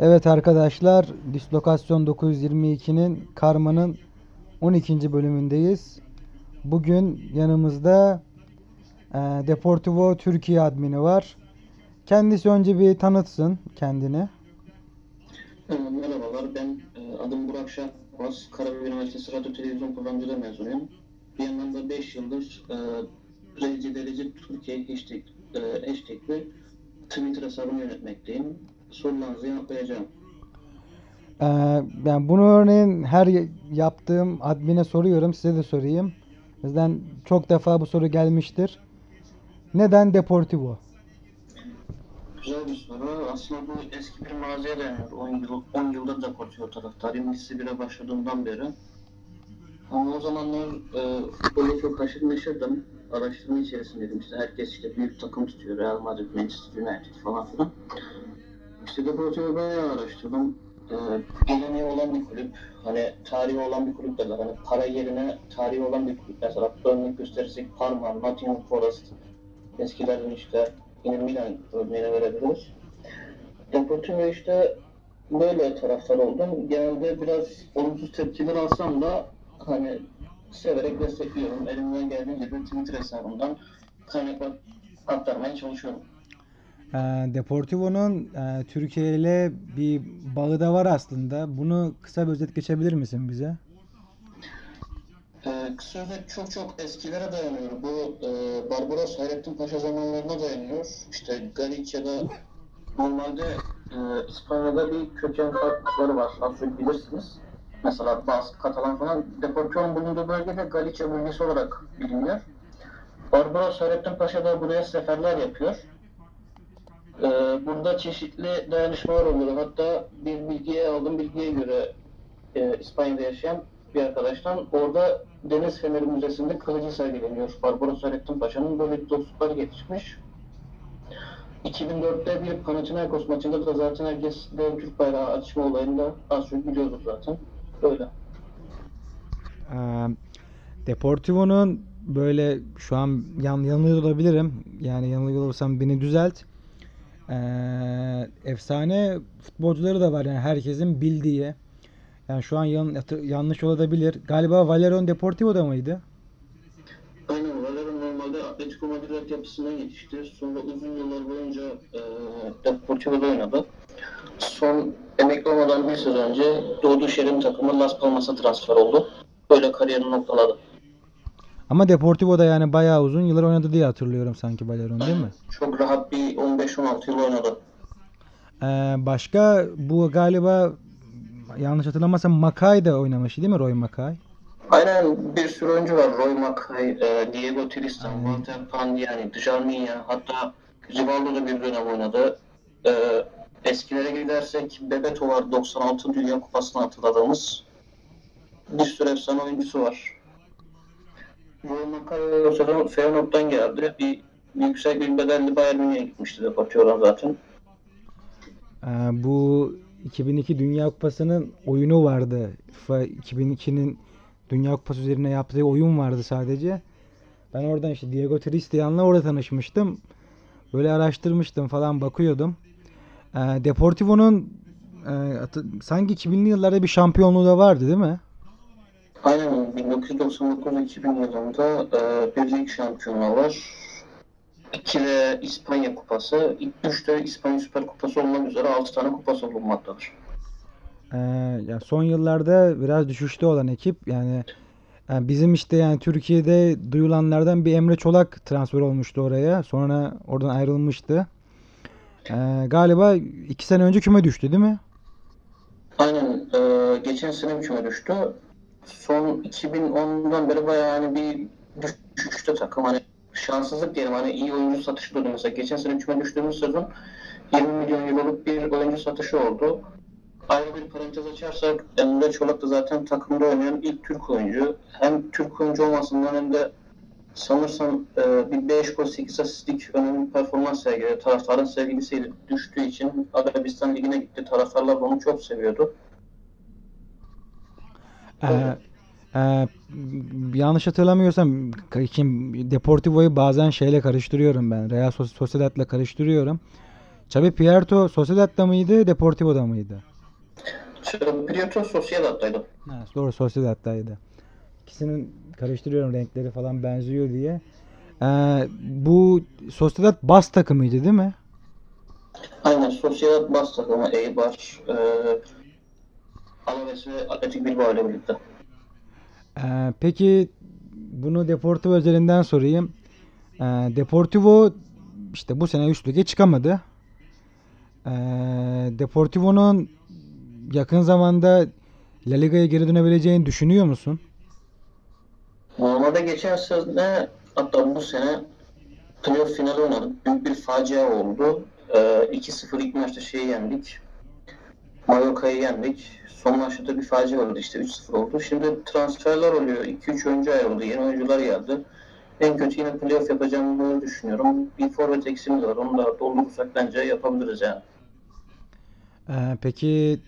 Evet arkadaşlar, Dislokasyon 922'nin Karma'nın 12. bölümündeyiz. Bugün yanımızda e, Deportivo Türkiye admini var. Kendisi önce bir tanıtsın kendini. Ee, Merhabalar, ben e, adım Burak Şahbaz. Karabük Üniversitesi Radyo Televizyon Programcılığı mezunuyum. Bir yandan da 5 yıldır e, Derece Türkiye hashtag, e, hashtagli Twitter hesabını yönetmekteyim. Sorularınızı yanıtlayacağım. E, ben bunu örneğin her yaptığım admine soruyorum, size de sorayım. Bizden çok defa bu soru gelmiştir. Neden Deportivo? Güzel bir soru. Aslında bu eski bir maziye dayanıyor. 10 yıl, 10 yıldır da Portugal taraftarıyım. Lise 1'e başladığımdan beri. Ama o zamanlar e, futbolla çok haşır neşirdim. Araştırma içerisindeydim. İşte herkes işte büyük takım tutuyor. Real Madrid, Manchester United falan filan. İşte Deportivo'yu bayağı araştırdım. E, geleneği olan bir kulüp. Hani tarihi olan bir kulüp derler. Hani para yerine tarihi olan bir kulüp. Mesela örnek gösterirsek Parma, Nottingham Forest. Eskilerden işte yine Milan örneğine verebiliriz. Deportivo işte böyle taraftar oldum. Genelde biraz olumsuz tepkiler alsam da hani severek destekliyorum. Elimden geldiğince de Twitter hesabımdan kaynaklar aktarmaya çalışıyorum. E, Deportivo'nun e, Türkiye ile bir bağı da var aslında. Bunu kısa bir özet geçebilir misin bize? Ee, kısa özet çok çok eskilere dayanıyor. Bu e, Barbaros Hayrettin Paşa zamanlarına dayanıyor. İşte Galicia'da normalde e, İspanya'da bir köken farklılıkları var. Az çok bilirsiniz. Mesela Bask, Katalan falan. Deportivo'nun bulunduğu bölgede Galicia bölgesi olarak biliniyor. Barbaros Hayrettin Paşa da buraya seferler yapıyor. Ee, burada çeşitli dayanışmalar oluyor. Hatta bir bilgiye aldığım bilgiye göre e, İspanya'da yaşayan bir arkadaştan orada Deniz Feneri Müzesi'nde kılıcı sergileniyor. Barbaros Hayrettin Paşa'nın böyle dostlukları gelişmiş. 2004'te bir Panathinaikos maçında da zaten herkes dev Türk bayrağı açma olayında az çok biliyordur zaten. Öyle. Ee, Deportivo'nun böyle şu an yan, yanılıyor olabilirim. Yani yanılıyor olursam beni düzelt. Ee, efsane futbolcuları da var yani herkesin bildiği. Yani şu an yan- yanlış olabilir. Galiba Valerian Deportivo'da mıydı? Aynen Valero normalde Atletico Madrid altyapısından yetişti. Sonra uzun yıllar boyunca e, Deportivo'da oynadı. Son emekli olmadan bir sezon önce doğduğu şehrin takımı Las Palmas'a transfer oldu. Böyle kariyerini noktaladı. Ama Deportivo'da yani bayağı uzun yıllar oynadı diye hatırlıyorum sanki Valerian değil mi? Çok rahat bir 15-16 yıl oynadı. Ee, başka bu galiba yanlış hatırlamazsam Mackay da oynamış değil mi Roy Mackay? Aynen bir sürü oyuncu var. Roy Mackay, e, Diego Tristan, Aynen. Walter Pandiani, Djarminha, hatta Rivaldo da bir dönem oynadı. E, eskilere gidersek Bebeto var 96 Dünya Kupası'nı hatırladığımız. Bir sürü efsane oyuncusu var. Roy Mackay o sezon Feyenoord'dan geldi. Bir yüksek bir bedelli Bayern Münih'e gitmişti Deportivo'dan zaten. Ee, bu 2002 Dünya Kupası'nın oyunu vardı. FIFA 2002'nin Dünya Kupası üzerine yaptığı oyun vardı sadece. Ben oradan işte Diego Tristian'la orada tanışmıştım. Böyle araştırmıştım falan bakıyordum. Ee, Deportivo'nun e, sanki 2000'li yıllarda bir şampiyonluğu da vardı değil mi? Aynen 1999-2000 yılında e, bir lig şampiyonu var. İki de İspanya kupası, ilk üçte İspanya Süper Kupası olmak üzere 6 tane kupası bulunmaktadır. Ee, ya son yıllarda biraz düşüşte olan ekip yani, yani bizim işte yani Türkiye'de duyulanlardan bir Emre Çolak transfer olmuştu oraya. Sonra oradan ayrılmıştı. Ee, galiba iki sene önce küme düştü değil mi? Aynen e, geçen sene küme düştü. Son 2010'dan beri bayağı hani bir düşüşte takım. Hani şanssızlık diyelim hani iyi oyuncu satışı oldu mesela. Geçen sene küme düştüğümüz sezon 20 milyon euroluk bir oyuncu satışı oldu. Ayrı bir parantez açarsak Emre Çolak da zaten takımda oynayan ilk Türk oyuncu. Hem Türk oyuncu olmasından hem de sanırsam e, bir 5 gol 8 asistlik önemli bir performans sergiledi. Taraftarın sevgilisiyle düştüğü için Arabistan Ligi'ne gitti. Taraftarlar da onu çok seviyordu. Ee, e, yanlış hatırlamıyorsam kim Deportivo'yu bazen şeyle karıştırıyorum ben. Real Soc- Sociedad'la karıştırıyorum. Xavi Puerto Sociedad'da mıydı, Deportivo'da mıydı? Xavi Prieto Sociedad'daydı. Ha, doğru Sociedad'daydı. İkisinin karıştırıyorum renkleri falan benziyor diye. Ee, bu Sociedad bas takımıydı değil mi? Aynen Sociedad bas takımı Eibar, e, Alaves ve Atletik Bilbao ile birlikte. Ee, peki bunu Deportivo özelinden sorayım. Ee, Deportivo işte bu sene üst lige çıkamadı. Ee, Deportivo'nun yakın zamanda La Liga'ya geri dönebileceğini düşünüyor musun? Normalde geçen sene hatta bu sene playoff finali oynadık. Büyük bir facia oldu. Ee, 2-0 ilk maçta şeyi yendik. Mallorca'yı yendik. Son maçta bir facia oldu işte 3-0 oldu. Şimdi transferler oluyor. 2-3 oyuncu ayrıldı. Yeni oyuncular geldi. En kötü yine playoff yapacağımı düşünüyorum. Bir forvet eksiğimiz var. Onu da doldurursak bence yapabiliriz yani. Ee, peki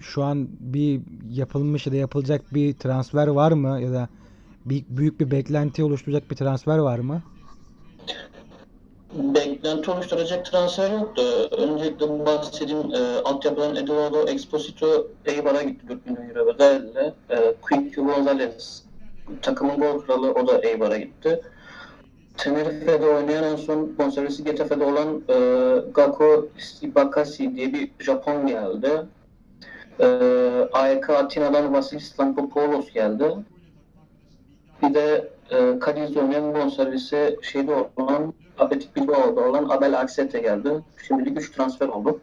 şu an bir yapılmış ya da yapılacak bir transfer var mı? Ya da bir, büyük bir beklenti oluşturacak bir transfer var mı? Beklenti oluşturacak transfer yok da öncelikle bu bahsettiğim e, altyapıdan Eduardo Exposito Eibar'a gitti 4 milyon euro bedelle. E, Quique Gonzalez takımın gol kralı o da Eibar'a gitti. Tenerife'de oynayan en son bonservisi Getafe'de olan e, Gako Ibakasi diye bir Japon geldi. E, AEK Atina'dan Vasilis Lampopoulos geldi. Bir de e, Kadiz'de oynayan bonservisi şeyde olan Atletik Bilbao'da olan Abel Aksete geldi. Şimdilik 3 transfer oldu.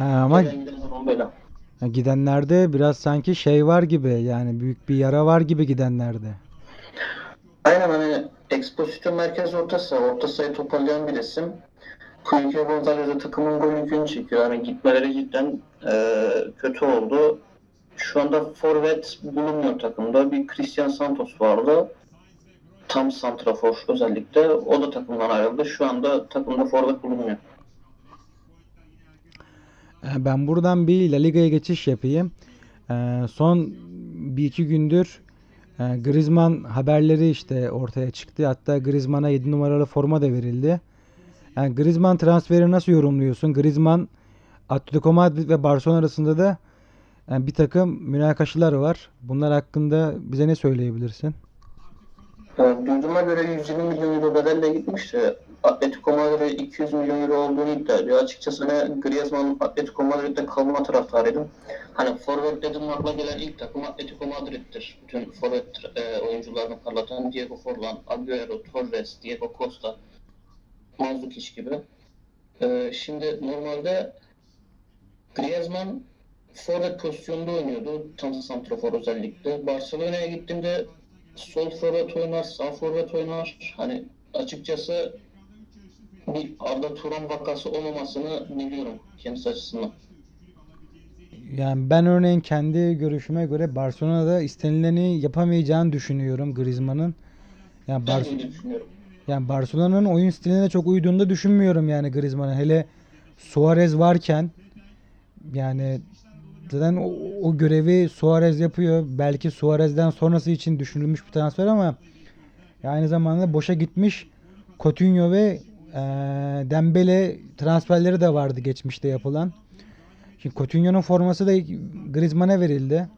Ee, ama Gidenlerde biraz sanki şey var gibi yani büyük bir yara var gibi gidenlerde. Aynen hani Exposito merkez orta saha, orta sahayı toparlayan bir isim. Quique Gonzalez de takımın gol yükünü çekiyor. Yani gitmeleri cidden e, kötü oldu. Şu anda forvet bulunmuyor takımda. Bir Christian Santos vardı. Tam santrafor özellikle. O da takımdan ayrıldı. Şu anda takımda forvet bulunmuyor. Ee, Ben buradan bir La Liga'ya geçiş yapayım. Ee, Son bir iki gündür e, Griezmann haberleri işte ortaya çıktı. Hatta Griezmann'a 7 numaralı forma da verildi. Yani Griezmann transferi nasıl yorumluyorsun? Griezmann Atletico Madrid ve Barcelona arasında da yani bir takım münakaşalar var. Bunlar hakkında bize ne söyleyebilirsin? E, Duyduğuma göre 120 milyon euro bedelle gitmişti. Atletico Madrid 200 milyon euro olduğunu iddia ediyor. Açıkçası ben Griezmann'ın Atletico Madrid'de kalma taraftarıydım. Hani forvet dedim akla gelen ilk takım Atletico Madrid'dir. Bütün forvet e, oyuncularını parlatan Diego Forlan, Agüero, Torres, Diego Costa, Mandzukic gibi. E, şimdi normalde Griezmann forvet pozisyonunda oynuyordu. Tam santrafor özellikle. Barcelona'ya gittiğimde sol forvet oynar, sağ forvet oynar. Hani açıkçası bir Arda Turan vakası olmamasını biliyorum kendisi açısından. Yani ben örneğin kendi görüşüme göre Barcelona'da istenileni yapamayacağını düşünüyorum Griezmann'ın. Yani Bar yani Barcelona'nın oyun stiline çok uyduğunu da düşünmüyorum yani Griezmann'ın. Hele Suarez varken yani zaten o, o görevi Suarez yapıyor. Belki Suarez'den sonrası için düşünülmüş bir transfer ama aynı zamanda boşa gitmiş Coutinho ve eee Dembele transferleri de vardı geçmişte yapılan. Şimdi Coutinho'nun forması da Griezmann'a verildi.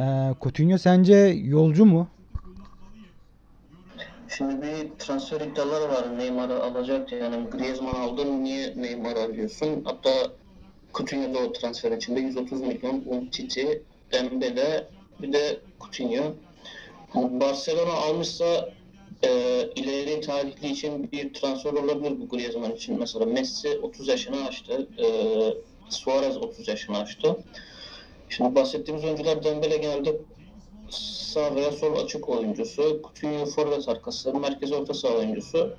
Eee Coutinho sence yolcu mu? Şimdi bir transfer iddiaları var Neymar'ı alacak yani Griezmann aldın niye Neymar'ı alıyorsun? Hatta Coutinho transfer içinde 130 milyon Umtiti, Dembele bir de Coutinho. Barcelona almışsa e, ileri tarihli için bir transfer olabilir bu Griezmann için. Mesela Messi 30 yaşını aştı. E, Suarez 30 yaşını aştı. Şimdi bahsettiğimiz oyuncular Dembele genelde sağ veya sol açık oyuncusu. Coutinho forvet arkası, merkez orta saha oyuncusu.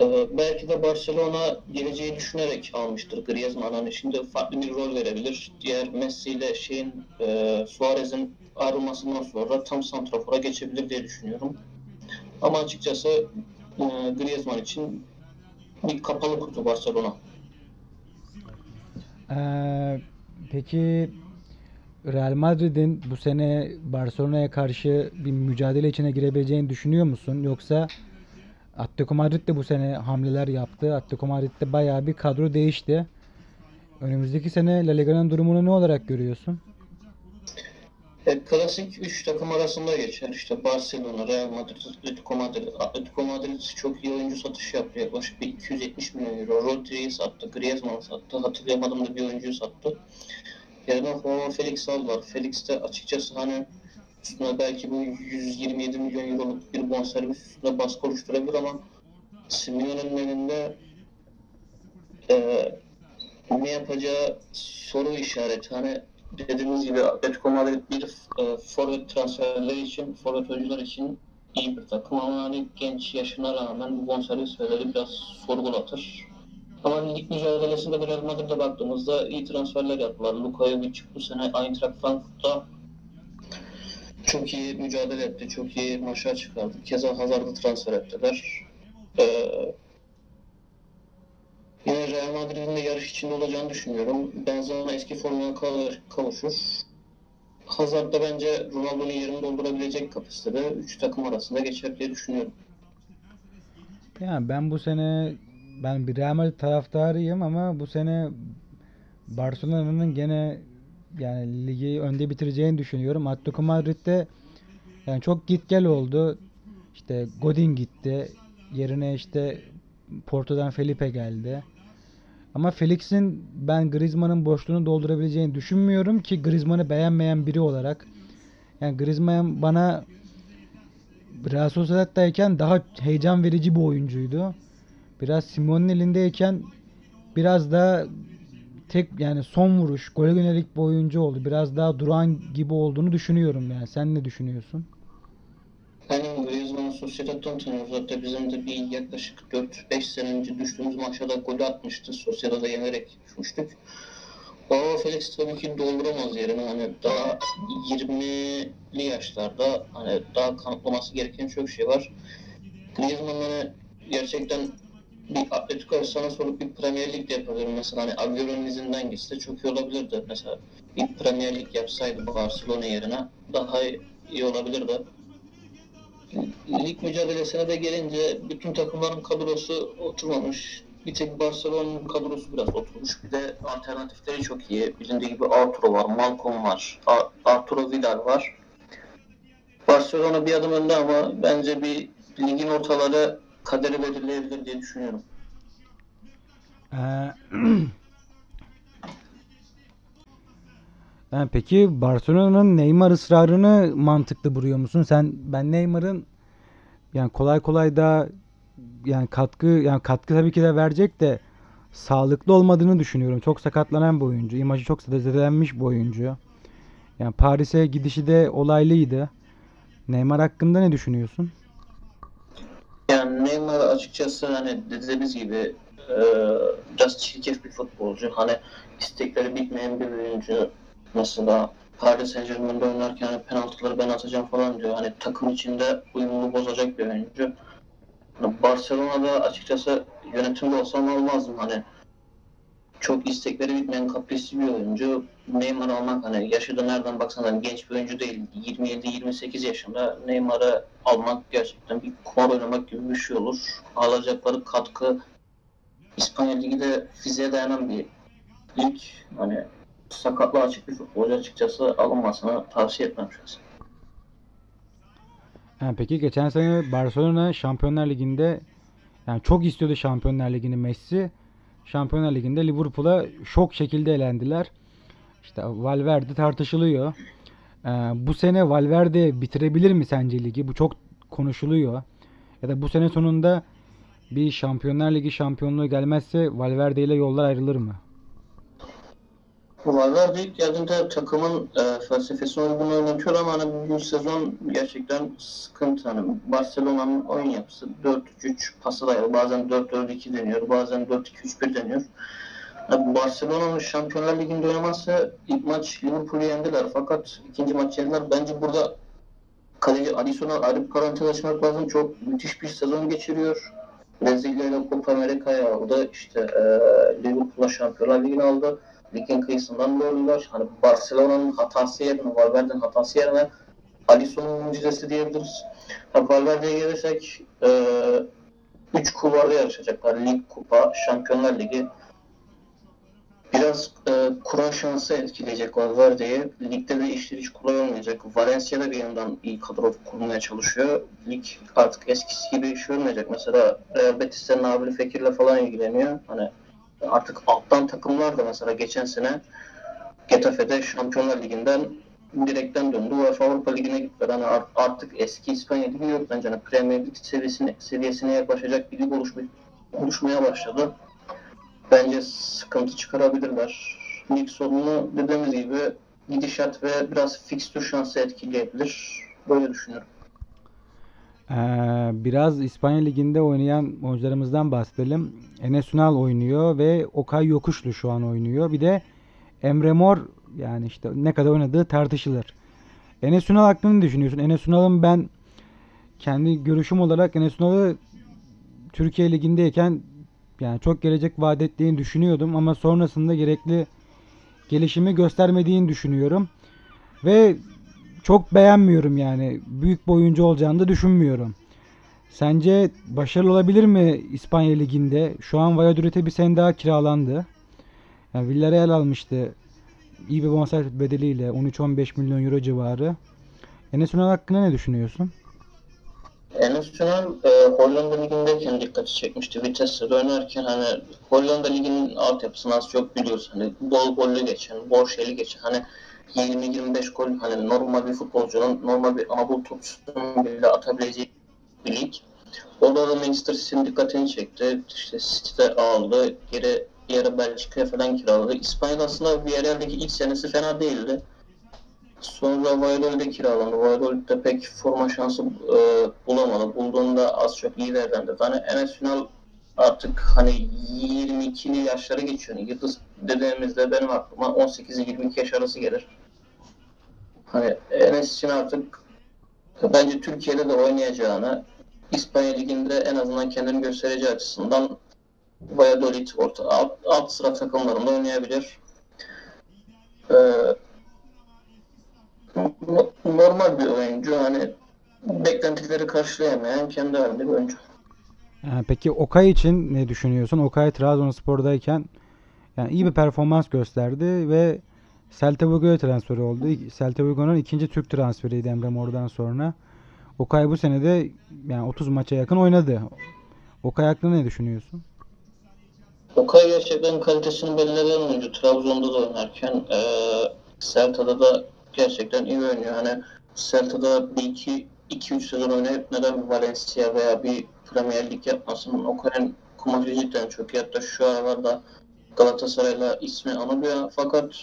Ee, belki de Barcelona geleceği düşünerek almıştır Griezmann. Hani şimdi farklı bir rol verebilir. Diğer Messi ile şeyin e, Suarez'in ayrılmasından sonra tam santrafora geçebilir diye düşünüyorum. Ama açıkçası e, Griezmann için bir kapalı kutu Barcelona. Eee, peki Real Madrid'in bu sene Barcelona'ya karşı bir mücadele içine girebileceğini düşünüyor musun? Yoksa Atletico Madrid de bu sene hamleler yaptı. Atletico Madrid'de bayağı bir kadro değişti. Önümüzdeki sene La Liga'nın durumunu ne olarak görüyorsun? E, klasik 3 takım arasında geçer. İşte Barcelona, Real Madrid, Atletico Madrid. Atletico Madrid çok iyi oyuncu satışı yaptı. Yaklaşık bir 270 milyon euro. Rodri'yi sattı, Griezmann'ı sattı. Hatırlayamadığım da bir oyuncuyu sattı. Yerine Joao Felix aldılar. Felix de açıkçası hani üstüne belki bu 127 milyon euroluk bir bonservis üstüne baskı oluşturabilir ama Simeone'nin elinde e, ne yapacağı soru işareti. Hani dediğimiz gibi Atletico Madrid bir e, forvet transferleri için, forvet oyuncular için iyi bir takım ama hani genç yaşına rağmen bu bonservis bedelleri biraz sorgulatır. Ama lig mücadelesinde Real Madrid'e baktığımızda iyi transferler yaptılar. Luka Jovic bu sene Eintracht Frankfurt'ta çok iyi mücadele etti, çok iyi maçlar çıkardı. Keza Hazard'ı transfer ettiler. Ee, Yine Real Madrid'in de yarış içinde olacağını düşünüyorum. Benzema eski formuna kav- kavuşur. Hazard da bence Ronaldo'nun yerini doldurabilecek kapasitede 3 takım arasında geçer diye düşünüyorum. Ya ben bu sene ben bir Real Madrid taraftarıyım ama bu sene Barcelona'nın gene yani ligi önde bitireceğini düşünüyorum. Atletico Madrid'de yani çok git gel oldu. İşte Godin gitti. Yerine işte Porto'dan Felipe geldi. Ama Felix'in ben Griezmann'ın boşluğunu doldurabileceğini düşünmüyorum ki Griezmann'ı beğenmeyen biri olarak. Yani Griezmann bana Real Sociedad'dayken daha heyecan verici bir oyuncuydu. Biraz Simeone'nin elindeyken biraz da tek yani son vuruş, gole yönelik bir oyuncu oldu. Biraz daha duran gibi olduğunu düşünüyorum yani. Sen ne düşünüyorsun? Benim Griezmann'ı Sociedad'dan tanıyoruz. Hatta bizim de bir yaklaşık 4-5 sene önce düştüğümüz maçta da golü atmıştı. Sociedad'a yenerek düşmüştük. O Felix tabii ki dolduramaz yerini. Hani daha 20'li yaşlarda hani daha kanıtlaması gereken çok şey var. Griezmann hani gerçekten Atletico efsane sorup bir Premier Lig yapabilir. Mesela hani Agüero'nun izinden gitse çok iyi olabilirdi. Mesela bir Premier Lig yapsaydı Barcelona yerine daha iyi olabilirdi. Lig mücadelesine de gelince bütün takımların kadrosu oturmamış. Bir tek Barcelona'nın kadrosu biraz oturmuş. Bir de alternatifleri çok iyi. Bilindiği gibi Arturo var, Malcolm var, Ar- Arturo Vidal var. Barcelona bir adım önde ama bence bir ligin ortaları kaderi belirleyebilir diye düşünüyorum. Ee, peki Barcelona'nın Neymar ısrarını mantıklı buluyor musun? Sen ben Neymar'ın yani kolay kolay da yani katkı yani katkı tabii ki de verecek de sağlıklı olmadığını düşünüyorum. Çok sakatlanan bir oyuncu. İmajı çok zedelenmiş bir oyuncu. Yani Paris'e gidişi de olaylıydı. Neymar hakkında ne düşünüyorsun? Yani Neymar açıkçası hani dediğimiz gibi e, biraz çirkef bir futbolcu. Hani istekleri bitmeyen bir oyuncu. Mesela Paris Saint Germain'de oynarken hani penaltıları ben atacağım falan diyor. Hani takım içinde uyumunu bozacak bir oyuncu. Hani Barcelona'da açıkçası yönetimde olsam almazdım. Hani çok istekleri bitmeyen kaprisli bir oyuncu. Neymar almak hani yaşı nereden baksan hani genç bir oyuncu değil. 27-28 yaşında Neymar'ı almak gerçekten bir kumar oynamak gibi bir şey olur. Alacakları katkı İspanya Ligi de fiziğe dayanan bir lig. Hani sakatlığa açık bir futbolcu açıkçası alınmasını tavsiye etmem şahsen. Ha, peki geçen sene Barcelona Şampiyonlar Ligi'nde yani çok istiyordu Şampiyonlar Ligi'ni Messi. Şampiyonlar Ligi'nde Liverpool'a şok şekilde elendiler. İşte Valverde tartışılıyor. Ee, bu sene Valverde bitirebilir mi sence ligi? Bu çok konuşuluyor. Ya da bu sene sonunda bir Şampiyonlar Ligi şampiyonluğu gelmezse Valverde ile yollar ayrılır mı? Valverde ilk geldiğinde takımın e, felsefesine uygun oynatıyor ama hani bu sezon gerçekten sıkıntı. Hani Barcelona'nın oyun yapısı 4-3-3 pası dayalı. Bazen 4-4-2 deniyor, bazen 4-2-3-1 deniyor. Yani Barcelona'nın Şampiyonlar Ligi'nde oynaması ilk maç Liverpool'u yendiler fakat ikinci maç yendiler. Bence burada kaleci Alisson'a ayrı parantez açmak lazım. Çok müthiş bir sezon geçiriyor. Brezilya ile Copa Amerika'ya aldı. İşte e, Liverpool'a Şampiyonlar Ligi'ni aldı. Ligin kıyısından gördüler. Hani Barcelona'nın hatası yerine, Valverde'nin hatası yerine Alisson'un mucizesi diyebiliriz. Ha, Valverde'ye gelirsek e, 3 kulvarda yarışacaklar. Lig, kupa, Şampiyonlar Ligi. Biraz e, kura şansı etkileyecek Valverde'yi. Ligde de işler hiç kolay olmayacak. Valencia da bir yandan iyi kadro kurmaya çalışıyor. Lig artık eskisi gibi iş olmayacak. Mesela Real Betis'te Nabil Fekir'le falan ilgileniyor. Hani artık alttan takımlar da mesela geçen sene Getafe'de Şampiyonlar Ligi'nden direkten döndü. UEFA Avrupa Ligi'ne gittiler. Art- artık eski İspanya Ligi yok bence. Hani Premier Lig seviyesine, seviyesine yaklaşacak bir lig oluşmaya başladı. Bence sıkıntı çıkarabilirler. Lig sonunu dediğimiz gibi gidişat ve biraz fikstür şansı etkileyebilir. Böyle düşünüyorum. Ee, biraz İspanya Ligi'nde oynayan oyuncularımızdan bahsedelim. Enes Ünal oynuyor ve Okay Yokuşlu şu an oynuyor. Bir de Emre Mor yani işte ne kadar oynadığı tartışılır. Enes Ünal hakkında ne düşünüyorsun? Enes Ünal'ın ben kendi görüşüm olarak Enes Ünal'ı Türkiye Ligi'ndeyken yani çok gelecek vaat ettiğini düşünüyordum ama sonrasında gerekli gelişimi göstermediğini düşünüyorum. Ve çok beğenmiyorum yani. Büyük bir oyuncu olacağını da düşünmüyorum. Sence başarılı olabilir mi İspanya Ligi'nde? Şu an Valladolid'e bir sene daha kiralandı. Yani Villarreal almıştı. İyi bir bonservis bedeliyle 13-15 milyon euro civarı. Enes Ünal hakkında ne düşünüyorsun? Enes Ünal e, Hollanda Ligi'ndeyken dikkati çekmişti. Vitesse'de oynarken hani Hollanda Ligi'nin altyapısını az çok biliyoruz. Hani bol gollü geçen, bol şeyli geçen hani 20-25 gol hani normal bir futbolcunun, normal bir Anadolu topçusunun bile atabileceği bir lig. Orada da Manchester City'nin dikkatini çekti. İşte City'de aldı. Geri bir yere Belçika'ya falan kiraladı. İspanya'da aslında Villarreal'deki ilk senesi fena değildi. Sonra Valladolid'e kiralandı. Valladolid'de pek forma şansı e, bulamadı. Bulduğunda az çok iyi değerlendirdi. Hani Enes Ünal artık hani 22'li yaşları geçiyor. Yıldız dediğimizde benim aklıma 18-22 yaş arası gelir. Hani Enes için artık bence Türkiye'de de oynayacağını İspanya Ligi'nde en azından kendini göstereceği açısından Valladolid orta alt, alt sıra takımlarında oynayabilir. Ee, no- normal bir oyuncu hani beklentileri karşılayamayan kendi halinde bir oyuncu. Yani peki Okay için ne düşünüyorsun? Okay Trabzonspor'dayken yani iyi bir performans gösterdi ve Celta Vigo'ya transferi oldu. Celta Vigo'nun ikinci Türk transferiydi Emre Mor'dan sonra. Okay bu sene de yani 30 maça yakın oynadı. Okay hakkında ne düşünüyorsun? Okay gerçekten kalitesini belirleyen oyuncu. Trabzon'da da oynarken e, Celta'da da gerçekten iyi oynuyor. Hani Celta'da bir iki, iki üç sezon oynayıp neden bir Valencia veya bir Premier Lig yapmasın? Okay'ın kumaşı cidden çok iyi. Hatta şu aralarda Galatasaray'la ismi anılıyor. Fakat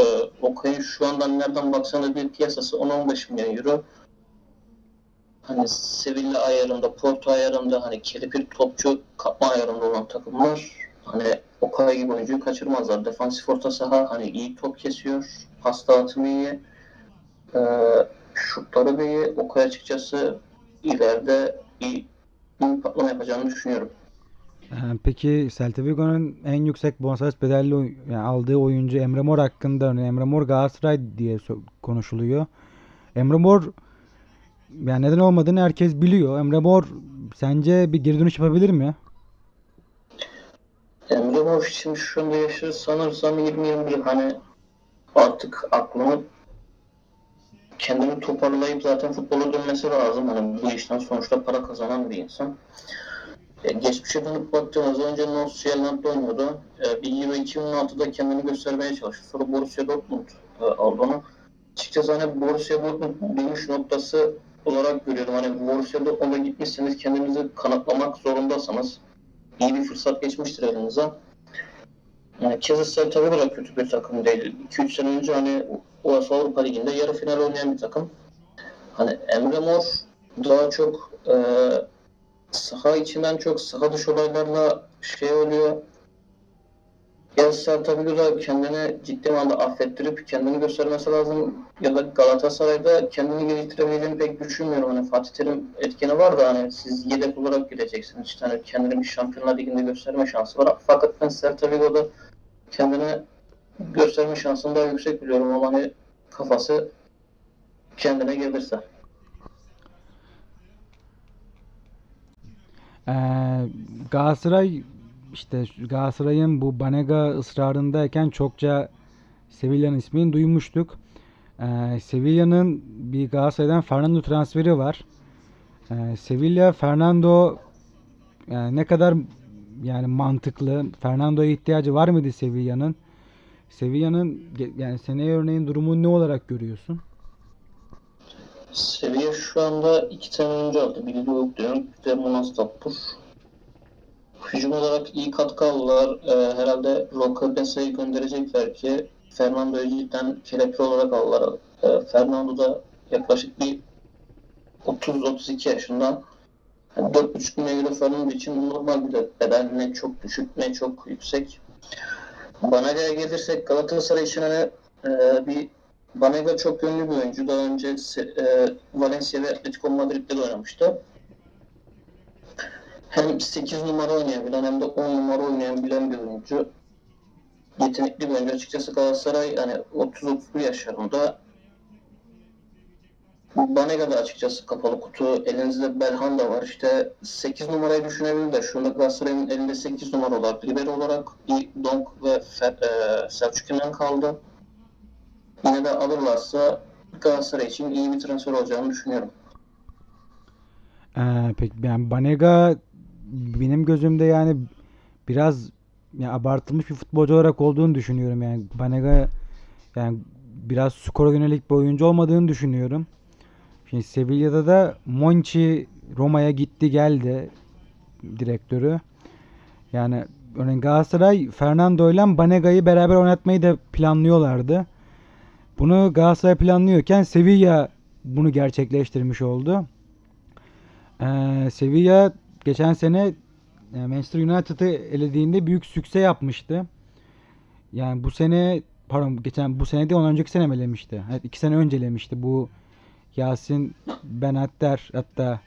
e, Okay'ın şu andan nereden baksan bir piyasası 10-15 milyon euro. Hani Sevilla ayarında, Porto ayarında, hani kelepir topçu kapma ayarında olan takımlar hani Okay gibi oyuncuyu kaçırmazlar. Defansif orta saha hani iyi top kesiyor. Pas dağıtımı iyi. Ee, şutları da iyi. Okay açıkçası ileride iyi, iyi patlama yapacağını düşünüyorum. Ee, Peki Celta Vigo'nun en yüksek bonservis bedelli yani aldığı oyuncu Emre Mor hakkında Emre Mor Galatasaray diye konuşuluyor. Emre Mor yani neden olmadığını herkes biliyor. Emre Mor sence bir geri dönüş yapabilir mi? Emre Mor için şu anda yaşı sanırsam 20-21 hani artık aklını kendini toparlayıp zaten futbola dönmesi lazım. Hani bu işten sonuçta para kazanan bir insan. E, geçmişe dönüp baktığımızda önce Nordsjælland'da oynuyordu. E, bir Euro 2016'da kendini göstermeye çalıştı. Sonra Borussia Dortmund e, aldı onu. Açıkçası hani Borussia Dortmund dönüş noktası olarak görüyorum. Hani Borussia Dortmund'a gitmişsiniz kendinizi kanıtlamak zorundasınız. İyi bir fırsat geçmiştir elinize. Yani Kazakistan tabii da kötü bir takım değil. 2-3 sene önce hani UEFA Avrupa Ligi'nde yarı final oynayan bir takım. Hani Emre Mor daha çok e, saha içinden çok saha dışı olaylarla şey oluyor. Ya Vigo'da kendini ciddi anlamda affettirip kendini göstermesi lazım. Ya da Galatasaray'da kendini geliştirebileceğini pek düşünmüyorum. Hani Fatih Terim etkeni var da hani siz yedek olarak gideceksiniz. İşte hani kendini bir Şampiyonlar Ligi'nde gösterme şansı var. Fakat ben Celta Vigo'da kendini gösterme şansını daha yüksek biliyorum ama hani kafası kendine gelirse. Ee, Galatasaray işte Galatasaray'ın bu Banega ısrarındayken çokça Sevilla'nın ismini duymuştuk. Ee, Sevilla'nın bir Galatasaray'dan Fernando transferi var. Ee, Sevilla Fernando yani ne kadar yani mantıklı. Fernando'ya ihtiyacı var mıydı Sevilla'nın? Sevilla'nın yani seneye örneğin durumunu ne olarak görüyorsun? Seviye şu anda iki tane oyuncu aldı. De yok diyorum. Bir de Munas Tapur. Hücum olarak iyi katkı aldılar. Ee, herhalde Roca Besa'yı gönderecekler ki Fernando'yu cidden kelepçe olarak aldılar. Ee, Fernando da yaklaşık bir 30-32 yaşında. Yani 4,5 milyon euro Fernando için normal bir bedel. Ne çok düşük ne çok yüksek. Banaga'ya gelirsek Galatasaray için hani e, bir Banega çok yönlü bir oyuncu. Daha önce e, Valencia ve Atletico Madrid'de de oynamıştı. Hem 8 numara oynayabilen hem de 10 numara oynayabilen bir oyuncu. Yetenekli bir oyuncu. Açıkçası Galatasaray hani 30-31 yaşlarında Banega da açıkçası kapalı kutu. Elinizde Belhanda var. İşte 8 numarayı düşünebilirler. Şu anda Galatasaray'ın elinde 8 numara olarak libero olarak bir Donk ve Fer- e, Selçuk kaldı. Yine de alırlarsa Galatasaray için iyi bir transfer olacağını düşünüyorum. Ee, peki yani Banega benim gözümde yani biraz ya abartılmış bir futbolcu olarak olduğunu düşünüyorum yani Banega yani biraz skora yönelik bir oyuncu olmadığını düşünüyorum. Şimdi Sevilla'da da Monchi Roma'ya gitti geldi direktörü. Yani örneğin Galatasaray Fernando ile Banega'yı beraber oynatmayı da planlıyorlardı. Bunu Galatasaray planlıyorken Sevilla bunu gerçekleştirmiş oldu. Ee, Sevilla geçen sene e, Manchester United'ı elediğinde büyük sükse yapmıştı. Yani bu sene pardon geçen bu sene değil ondan önceki sene mi elemişti? Evet iki sene önce elemişti. Bu Yasin Benatter hatta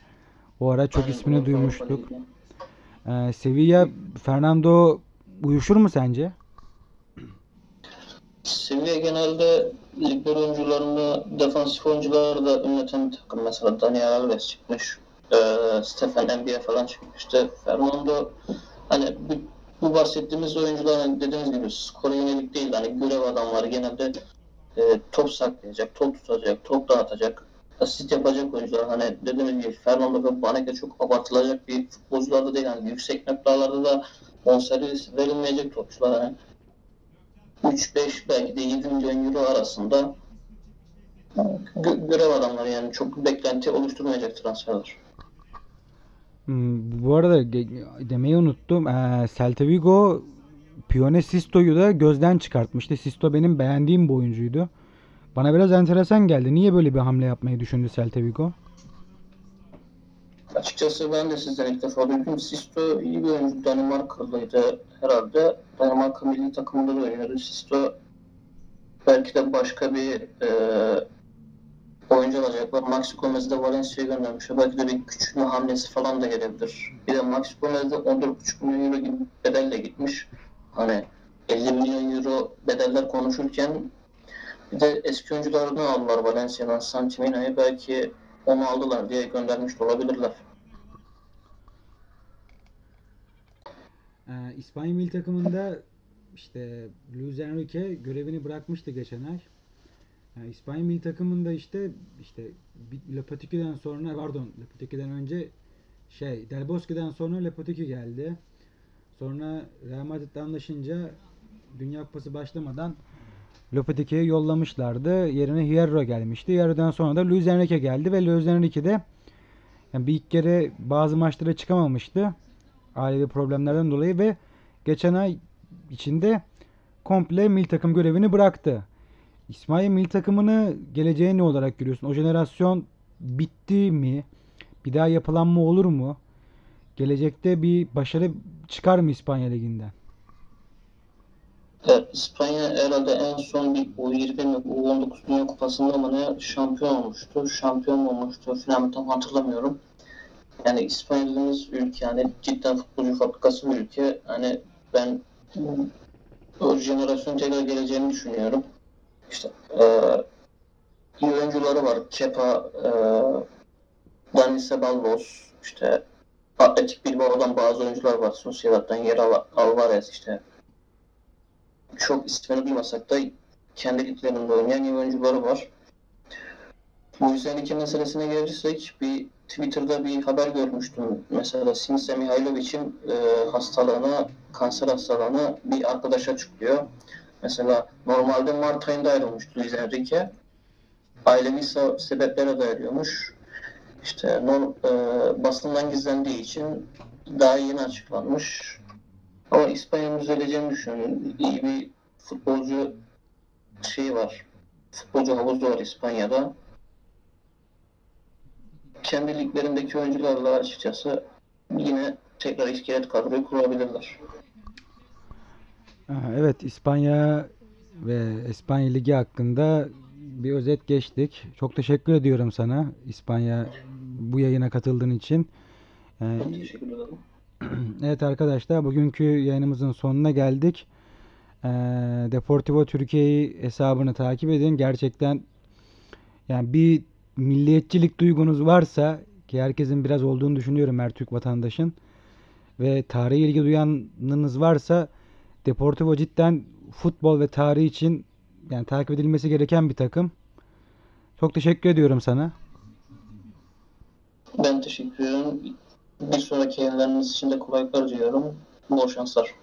o ara çok ismini duymuştuk. Ee, Sevilla Fernando uyuşur mu sence? Sevilla genelde libero oyuncularını, defansif oyuncuları da ünleten bir takım. Mesela Daniel Alves çıkmış, e, Stefan Enbiya falan çıkmıştı. Fernando hani bu, bu bahsettiğimiz oyuncular hani dediğimiz gibi skora yönelik değil. Hani görev adamları genelde e, top saklayacak, top tutacak, top dağıtacak, asist yapacak oyuncular. Hani dediğimiz gibi Fernando ve Banega çok abartılacak bir futbolcular da değil. Hani yüksek noktalarda da bonservis verilmeyecek topçular. Hani 3-5 belki de 7 milyon euro arasında gö- görev adamları yani çok beklenti oluşturmayacak transferler. Hmm, bu arada demeyi unuttum. Ee, Celta Vigo Pione Sisto'yu da gözden çıkartmıştı. Sisto benim beğendiğim bir oyuncuydu. Bana biraz enteresan geldi. Niye böyle bir hamle yapmayı düşündü Celta Vigo? Açıkçası ben de sizden ilk defa duydum. Sisto iyi bir oyuncu. Danimarkalıydı herhalde. Danimarka milli takımında da oynuyordu. Sisto belki de başka bir e, oyuncu alacaklar. Maxi Gomez de Valencia'ya göndermişler. Belki de bir küçülme hamlesi falan da gelebilir. Bir de Maxi Gomez de 14,5 milyon euro gibi bedelle gitmiş. Hani 50 milyon euro bedeller konuşurken bir de eski oyuncularını aldılar Valencia'dan. Santimina'yı belki onu aldılar diye göndermiş de olabilirler. Ee, İspanya milli takımında işte Luis Enrique görevini bırakmıştı geçen ay. Yani İspanya milli takımında işte işte Lopetegui'den sonra pardon Lopetegui'den önce şey Del Bosque'den sonra Lopetegui geldi. Sonra Real Madrid'le anlaşınca Dünya Kupası başlamadan Lopetegui'ye yollamışlardı. Yerine Hierro gelmişti. Hierro'dan sonra da Luis Enrique geldi ve Luis Enrique de yani bir iki kere bazı maçlara çıkamamıştı. Ailevi problemlerden dolayı ve geçen ay içinde komple milli takım görevini bıraktı. İsmail milli takımını geleceğe ne olarak görüyorsun? O jenerasyon bitti mi? Bir daha yapılanma olur mu? Gelecekte bir başarı çıkar mı İspanya Ligi'nden? Evet, İspanya herhalde en son bir U20 mi U19 Dünya Kupası'nda mı ne şampiyon olmuştu. Şampiyon mu olmuştu falan tam hatırlamıyorum. Yani İspanya dediğimiz ülke yani cidden futbolcu fabrikası bir ülke. Hani ben o jenerasyon tekrar geleceğini düşünüyorum. İşte eee iyi oyuncuları var. Kepa, eee Dani Ceballos, işte Atletik Bilbao'dan bazı oyuncular var. Sociedad'dan yer Al- Alvarez işte. Çok ismini duymasak da kendi liglerinde oynayan iyi oyuncuları var. Luis Enrique meselesine gelirsek bir Twitter'da bir haber görmüştüm. Mesela Sinisa Mihailovic'in e, hastalığını, kanser hastalığını bir arkadaş açıklıyor. Mesela normalde Mart ayında ayrılmıştı Luis Enrique. Ailevi se- sebeplere dayanıyormuş. İşte non, e, basından gizlendiği için daha yeni açıklanmış. Ama İspanya'nın düzeleceğini düşünüyorum. İyi bir futbolcu şeyi var. Futbolcu havuzu var İspanya'da. Kendi liglerindeki oyuncularla açıkçası yine tekrar iskelet kadroyu kurabilirler. Aha, Evet, İspanya ve İspanya Ligi hakkında bir özet geçtik. Çok teşekkür ediyorum sana İspanya bu yayına katıldığın için. Ee, teşekkür ederim. Evet arkadaşlar bugünkü yayınımızın sonuna geldik. Ee, Deportivo Türkiye'yi hesabını takip edin. Gerçekten yani bir milliyetçilik duygunuz varsa ki herkesin biraz olduğunu düşünüyorum her Türk vatandaşın ve tarihe ilgi duyanınız varsa Deportivo cidden futbol ve tarih için yani takip edilmesi gereken bir takım. Çok teşekkür ediyorum sana. Ben teşekkür ederim. Bir sonraki yayınlarınız için de kolaylıklar diliyorum. Bol şanslar.